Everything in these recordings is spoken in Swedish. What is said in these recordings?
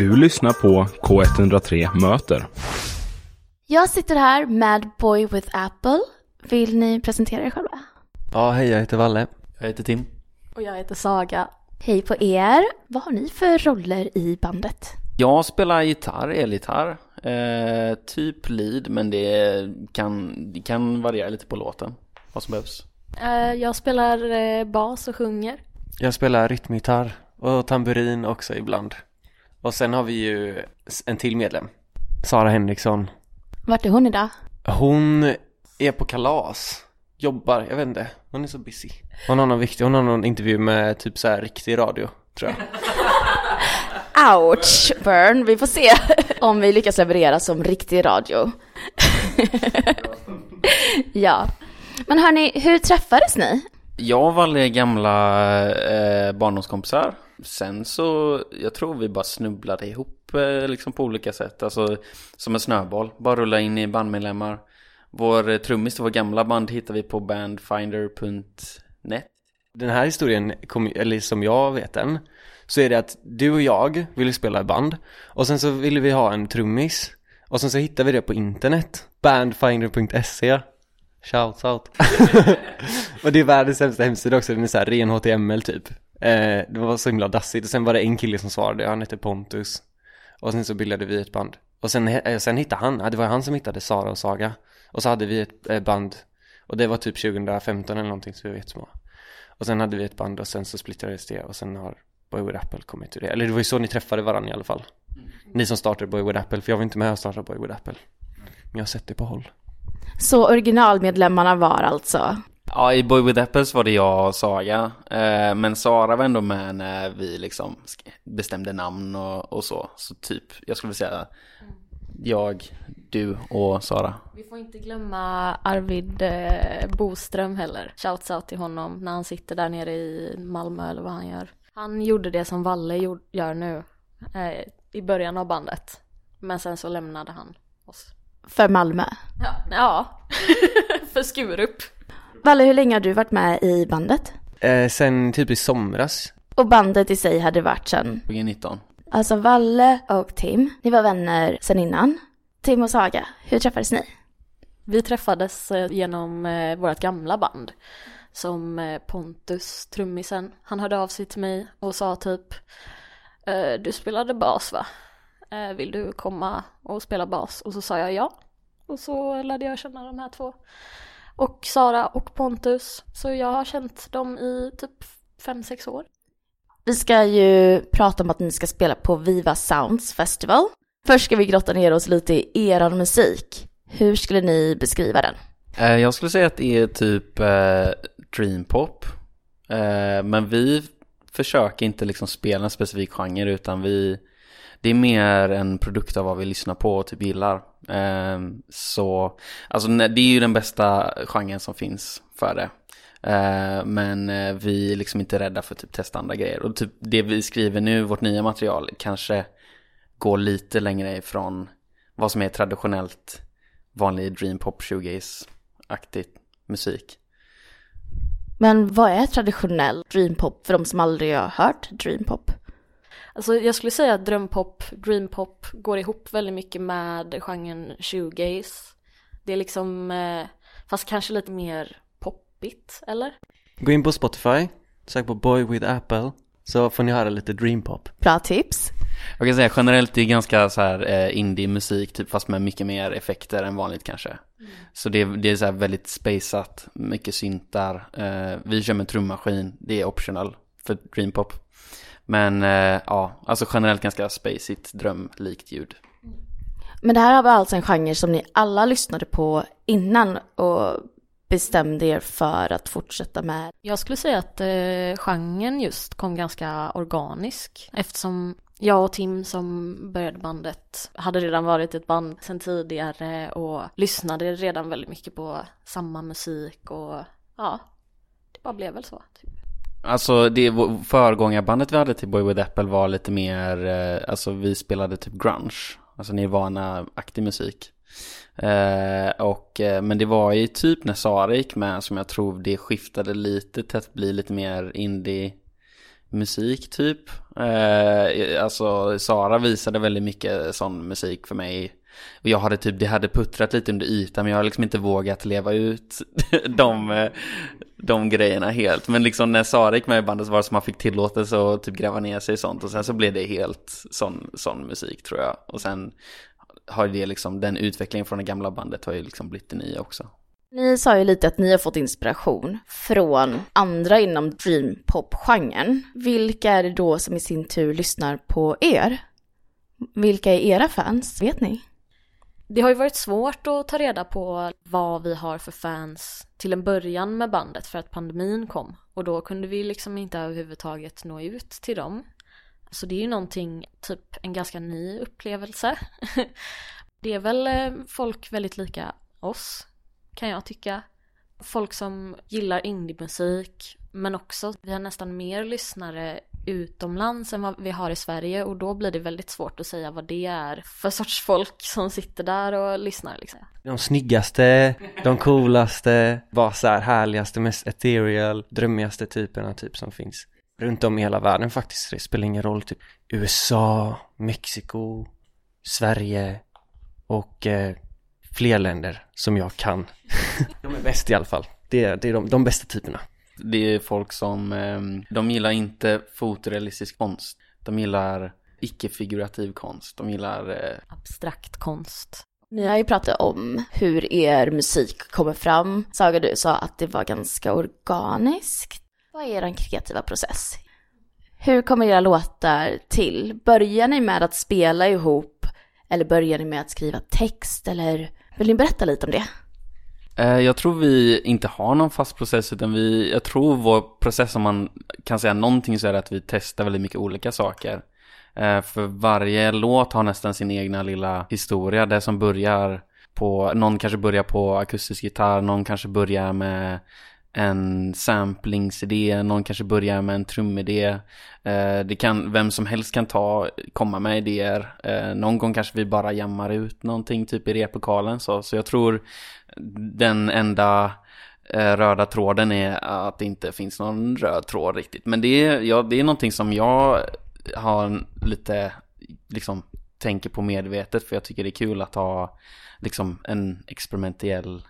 Du lyssnar på K103 Möter. Jag sitter här med Boy with Apple. Vill ni presentera er själva? Ja, hej, jag heter Valle. Jag heter Tim. Och jag heter Saga. Hej på er. Vad har ni för roller i bandet? Jag spelar gitarr, elgitarr. Eh, typ lead, men det kan, det kan variera lite på låten. Vad som behövs. Eh, jag spelar eh, bas och sjunger. Jag spelar rytmgitarr och tamburin också ibland. Och sen har vi ju en till medlem. Sara Henriksson. Vart är hon idag? Hon är på kalas. Jobbar, jag vet inte. Hon är så busy. Hon har någon viktig, hon har någon intervju med typ så här riktig radio, tror jag. Ouch, burn. Vi får se om vi lyckas leverera som riktig radio. ja. Men hörni, hur träffades ni? Jag och Valle är gamla eh, barndomskompisar. Sen så, jag tror vi bara snubblade ihop eh, liksom på olika sätt. Alltså som en snöboll, bara rulla in i bandmedlemmar. Vår eh, trummis till vår gamla band hittar vi på bandfinder.net. Den här historien, kom, eller som jag vet den, så är det att du och jag ville spela i band och sen så ville vi ha en trummis och sen så hittade vi det på internet, bandfinder.se Shout out Och det är världens sämsta hemsida också, den är såhär ren HTML typ eh, Det var så himla dassigt. Och sen var det en kille som svarade, han hette Pontus. Och sen så bildade vi ett band. Och sen, eh, sen hittade han, det var han som hittade Sara och Saga. Och så hade vi ett eh, band. Och det var typ 2015 eller någonting så vi var jättesmå. Och sen hade vi ett band och sen så splittrades det. Och sen har Boy with Apple kommit ur det. Eller det var ju så ni träffade varandra i alla fall. Ni som startade Boy with Apple, för jag var inte med och startade Boy with Apple. Men jag har sett det på håll. Så originalmedlemmarna var alltså? Ja, i Boy with Apples var det jag och Saga. Eh, men Sara var ändå med när vi liksom bestämde namn och, och så. Så typ, jag skulle säga jag, du och Sara. Vi får inte glömma Arvid eh, Boström heller. Shouts out till honom när han sitter där nere i Malmö eller vad han gör. Han gjorde det som Valle gjorde, gör nu eh, i början av bandet. Men sen så lämnade han oss. För Malmö? Ja, ja. för Skurup. Valle, hur länge har du varit med i bandet? eh, Sen typ i somras Och bandet i sig hade varit sedan? 2019. Alltså Valle och Tim, ni var vänner sedan innan. Tim och Saga, hur träffades ni? Vi träffades eh, genom eh, vårt gamla band. Som eh, Pontus, trummisen, han hörde av sig till mig och sa typ Du spelade bas va? Vill du komma och spela bas? Och så sa jag ja. Och så lärde jag känna de här två. Och Sara och Pontus. Så jag har känt dem i typ fem sex år. Vi ska ju prata om att ni ska spela på Viva Sounds Festival. Först ska vi grotta ner oss lite i er musik. Hur skulle ni beskriva den? Eh, jag skulle säga att det är typ eh, dreampop. Eh, men vi försöker inte liksom spela en specifik genre utan vi det är mer en produkt av vad vi lyssnar på och typ gillar. Eh, så, alltså det är ju den bästa genren som finns för det. Ehm, eh, men vi är liksom inte rädda för att typ testa andra grejer. Och typ det vi skriver nu, vårt nya material, kanske går lite längre ifrån vad som är traditionellt vanlig dreampop shoegaze-aktig musik. Men vad är traditionell dreampop för de som aldrig har hört dreampop? Alltså jag skulle säga att drömpop, dreampop går ihop väldigt mycket med genren shoegaze. Det är liksom, eh, fast kanske lite mer poppigt, eller? Gå in på Spotify, sök på Boy with Apple Så får ni höra lite dreampop Bra tips. Jag kan säga generellt det är ganska så här eh, indie-musik typ fast med mycket mer effekter än vanligt kanske. Mm. Så det, det är så här väldigt spaceat, mycket syntar. Eh, vi kör med trummaskin, det är optional för dreampop. Men eh, ja, alltså generellt ganska spacigt, drömlikt ljud. Men det här var alltså en genre som ni alla lyssnade på innan och bestämde er för att fortsätta med? Jag skulle säga att eh, genren just kom ganska organisk eftersom jag och Tim som började bandet hade redan varit ett band sedan tidigare och lyssnade redan väldigt mycket på samma musik och ja, det bara blev väl så. Typ. Alltså det föregångarbandet vi hade till Boy with Apple var lite mer, eh, alltså vi spelade typ grunge, alltså Nirvana-aktig musik. Eh, och, eh, men det var ju typ när Sara gick med som jag tror det skiftade lite till att bli lite mer indie, musik typ. Eh, alltså Sara visade väldigt mycket sån musik för mig. Och jag hade typ, det hade puttrat lite under ytan men jag har liksom inte vågat leva ut de, de grejerna helt. Men liksom när Sara gick med i bandet så var det som att man fick tillåtelse att typ gräva ner sig i sånt. Och sen så blev det helt sån, sån musik tror jag. Och sen har det liksom, den utvecklingen från det gamla bandet har ju liksom blivit det nya också. Ni sa ju lite att ni har fått inspiration från andra inom dreampop-genren. Vilka är det då som i sin tur lyssnar på er? Vilka är era fans? Vet ni? Det har ju varit svårt att ta reda på vad vi har för fans till en början med bandet för att pandemin kom och då kunde vi liksom inte överhuvudtaget nå ut till dem. Så det är ju någonting, typ en ganska ny upplevelse. Det är väl eh, folk väldigt lika oss kan jag tycka. Folk som gillar indiemusik men också vi har nästan mer lyssnare utomlands än vad vi har i Sverige och då blir det väldigt svårt att säga vad det är för sorts folk som sitter där och lyssnar liksom. De snyggaste, de coolaste, bara så här härligaste, mest ethereal, drömmigaste typerna typ som finns runt om i hela världen faktiskt. Det spelar ingen roll typ USA, Mexiko, Sverige och eh, fler länder som jag kan. de är bäst i alla fall. Det är, det är de, de bästa typerna. Det är folk som, ehm, de gillar inte fotorealistisk konst. De gillar icke-figurativ konst. De gillar... Eh, Abstrakt konst. Ni har ju pratat om hur er musik kommer fram. Saga, du sa att det var ganska organiskt. Vad är er kreativa process? Hur kommer era låtar till? Börjar ni med att spela ihop eller börjar ni med att skriva text eller vill ni berätta lite om det? Eh, jag tror vi inte har någon fast process utan vi, jag tror vår process om man kan säga någonting så är det att vi testar väldigt mycket olika saker. Eh, för varje låt har nästan sin egna lilla historia. Det som börjar på, någon kanske börjar på akustisk gitarr, någon kanske börjar med en samplingsidé, någon kanske börjar med en trumidé. Eh, det kan, vem som helst kan ta, komma med idéer. Någon gång kanske vi bara jammar ut någonting typ i replokalen så. Så jag tror den enda eh, röda tråden är att det inte finns någon röd tråd riktigt. Men det är, ja, det är någonting som jag har lite, liksom, tänker på medvetet för jag tycker det är kul att ha liksom en experimentell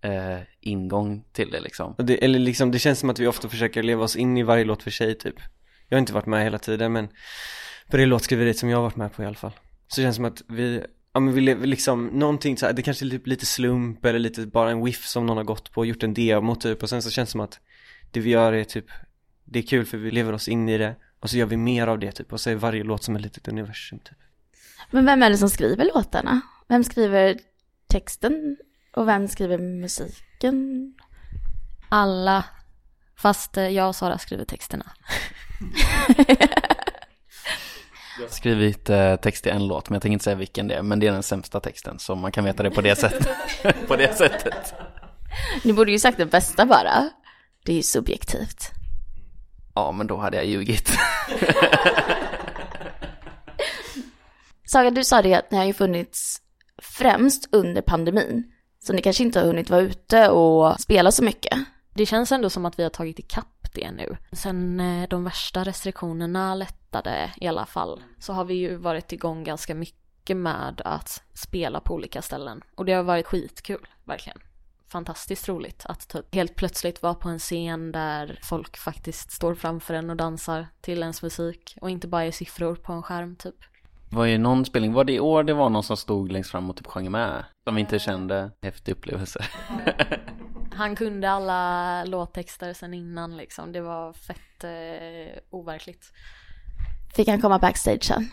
eh, ingång till det liksom. det. Eller liksom, det känns som att vi ofta försöker leva oss in i varje låt för sig typ. Jag har inte varit med hela tiden men på det låtskriveriet som jag har varit med på i alla fall. Så det känns som att vi, ja men vi lever liksom någonting så här, det kanske är typ lite slump eller lite bara en whiff som någon har gått på och gjort en demo typ och sen så känns det som att det vi gör är typ, det är kul för vi lever oss in i det och så gör vi mer av det typ och så är varje låt som ett litet universum typ. Men vem är det som skriver låtarna? Vem skriver texten och vem skriver musiken? Alla. Fast jag och Sara skriver texterna. Jag har skrivit eh, text till en låt, men jag tänker inte säga vilken det är. Men det är den sämsta texten, så man kan veta det på det sättet. på det sättet. Ni borde ju sagt det bästa bara. Det är ju subjektivt. Ja, men då hade jag ljugit. Saga, du sa det att ni har ju funnits främst under pandemin. Så ni kanske inte har hunnit vara ute och spela så mycket. Det känns ändå som att vi har tagit ikapp det nu. Sen eh, de värsta restriktionerna lättade i alla fall så har vi ju varit igång ganska mycket med att spela på olika ställen. Och det har varit skitkul, verkligen. Fantastiskt roligt att typ helt plötsligt vara på en scen där folk faktiskt står framför en och dansar till ens musik och inte bara är siffror på en skärm typ. Var ju någon spelning, var det i år det var någon som stod längst fram och typ sjöng med? Som inte kände, häftig upplevelse. Han kunde alla låttexter sen innan liksom, det var fett eh, overkligt. Fick han komma backstage sen?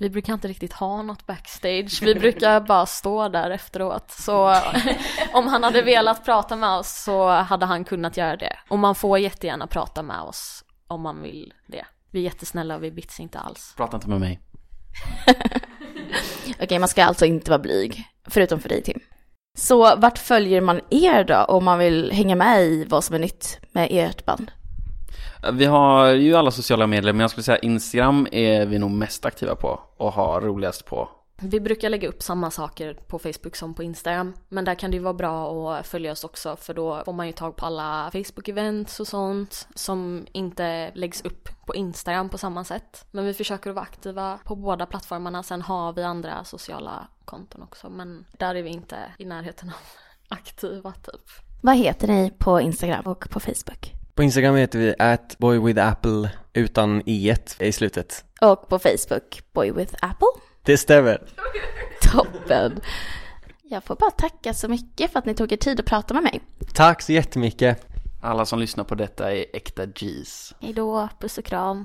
Vi brukar inte riktigt ha något backstage, vi brukar bara stå där efteråt. Så om han hade velat prata med oss så hade han kunnat göra det. Och man får jättegärna prata med oss om man vill det. Vi är jättesnälla och vi bits inte alls. Prata inte med mig. Okej, man ska alltså inte vara blyg, förutom för dig Tim. Så vart följer man er då om man vill hänga med i vad som är nytt med ert band? Vi har ju alla sociala medier, men jag skulle säga Instagram är vi nog mest aktiva på och har roligast på. Vi brukar lägga upp samma saker på Facebook som på Instagram. Men där kan det ju vara bra att följa oss också för då får man ju tag på alla Facebook-events och sånt som inte läggs upp på Instagram på samma sätt. Men vi försöker att vara aktiva på båda plattformarna. Sen har vi andra sociala konton också men där är vi inte i närheten av aktiva typ. Vad heter ni på Instagram och på Facebook? På Instagram heter vi atboywithapple utan i i slutet. Och på Facebook, Boy with Apple. Det stämmer. Toppen! Jag får bara tacka så mycket för att ni tog er tid att prata med mig. Tack så jättemycket. Alla som lyssnar på detta är äkta G's. Hej då, puss och kram.